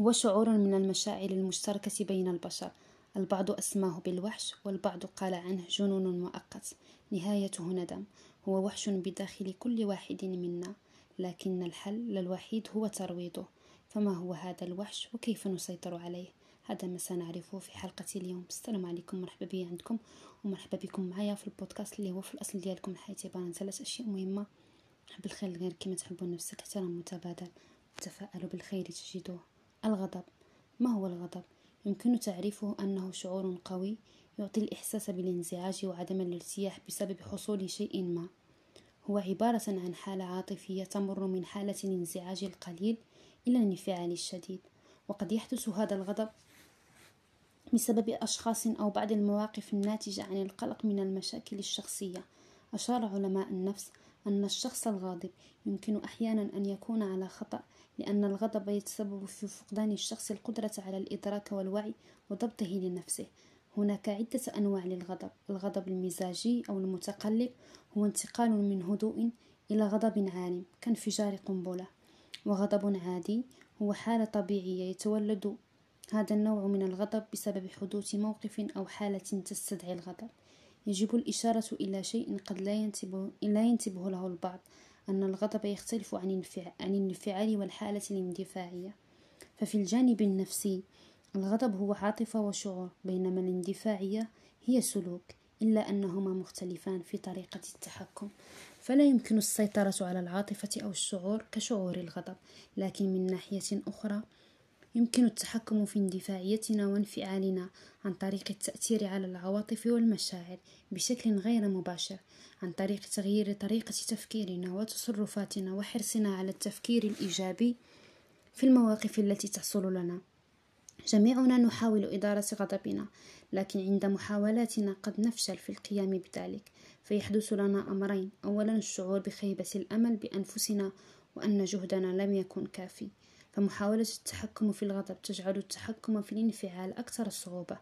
هو شعور من المشاعر المشتركة بين البشر. البعض أسماه بالوحش والبعض قال عنه جنون مؤقت. نهايته ندم. هو وحش بداخل كل واحد منا. لكن الحل الوحيد هو ترويضه. فما هو هذا الوحش وكيف نسيطر عليه؟ هذا ما سنعرفه في حلقة اليوم. السلام عليكم. مرحبا بي عندكم. ومرحبا بكم معايا في البودكاست اللي هو في الأصل ديالكم الحياة عبارة ثلاث أشياء مهمة. حب الخير غير كما تحبون نفسك احترام متبادل. تفاءلوا بالخير تجدوه. الغضب. ما هو الغضب؟ يمكن تعريفه أنه شعور قوي يعطي الإحساس بالانزعاج وعدم الارتياح بسبب حصول شيء ما. هو عبارة عن حالة عاطفية تمر من حالة الانزعاج القليل إلى الانفعال الشديد. وقد يحدث هذا الغضب بسبب أشخاص أو بعض المواقف الناتجة عن القلق من المشاكل الشخصية. أشار علماء النفس أن الشخص الغاضب يمكن أحيانا أن يكون على خطأ لأن الغضب يتسبب في فقدان الشخص القدرة على الإدراك والوعي وضبطه لنفسه. هناك عدة أنواع للغضب الغضب المزاجي أو المتقلب هو انتقال من هدوء إلى غضب عالم كانفجار قنبلة. وغضب عادي هو حالة طبيعية يتولد هذا النوع من الغضب بسبب حدوث موقف أو حالة تستدعي الغضب. يجب الإشارة إلى شيء قد لا ينتبه, لا ينتبه له البعض أن الغضب يختلف عن الانفعال والحالة الاندفاعية. ففي الجانب النفسي الغضب هو عاطفة وشعور بينما الاندفاعية هي سلوك إلا أنهما مختلفان في طريقة التحكم. فلا يمكن السيطرة على العاطفة أو الشعور كشعور الغضب لكن من ناحية أخرى يمكن التحكم في اندفاعيتنا وانفعالنا عن طريق التأثير على العواطف والمشاعر بشكل غير مباشر عن طريق تغيير طريقة تفكيرنا وتصرفاتنا وحرصنا على التفكير الإيجابي في المواقف التي تحصل لنا. جميعنا نحاول إدارة غضبنا لكن عند محاولاتنا قد نفشل في القيام بذلك فيحدث لنا أمرين أولا الشعور بخيبة الأمل بأنفسنا وأن جهدنا لم يكن كافي. فمحاولة التحكم في الغضب تجعل التحكم في الانفعال أكثر صعوبة.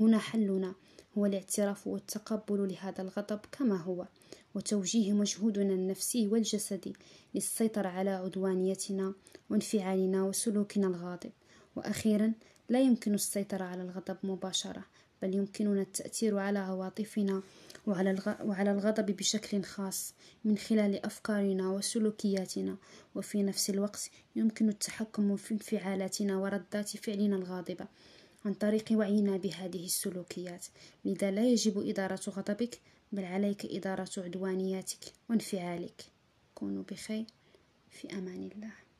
هنا حلنا هو الاعتراف والتقبل لهذا الغضب كما هو وتوجيه مجهودنا النفسي والجسدي للسيطرة على عدوانيتنا وانفعالنا وسلوكنا الغاضب. وأخيرا لا يمكن السيطرة على الغضب مباشرة بل يمكننا التأثير على عواطفنا وعلى, الغضب بشكل خاص من خلال أفكارنا وسلوكياتنا. وفي نفس الوقت يمكن التحكم في انفعالاتنا وردات فعلنا الغاضبة عن طريق وعينا بهذه السلوكيات. لذا لا يجب إدارة غضبك بل عليك إدارة عدوانياتك وانفعالك. كونوا بخير في أمان الله.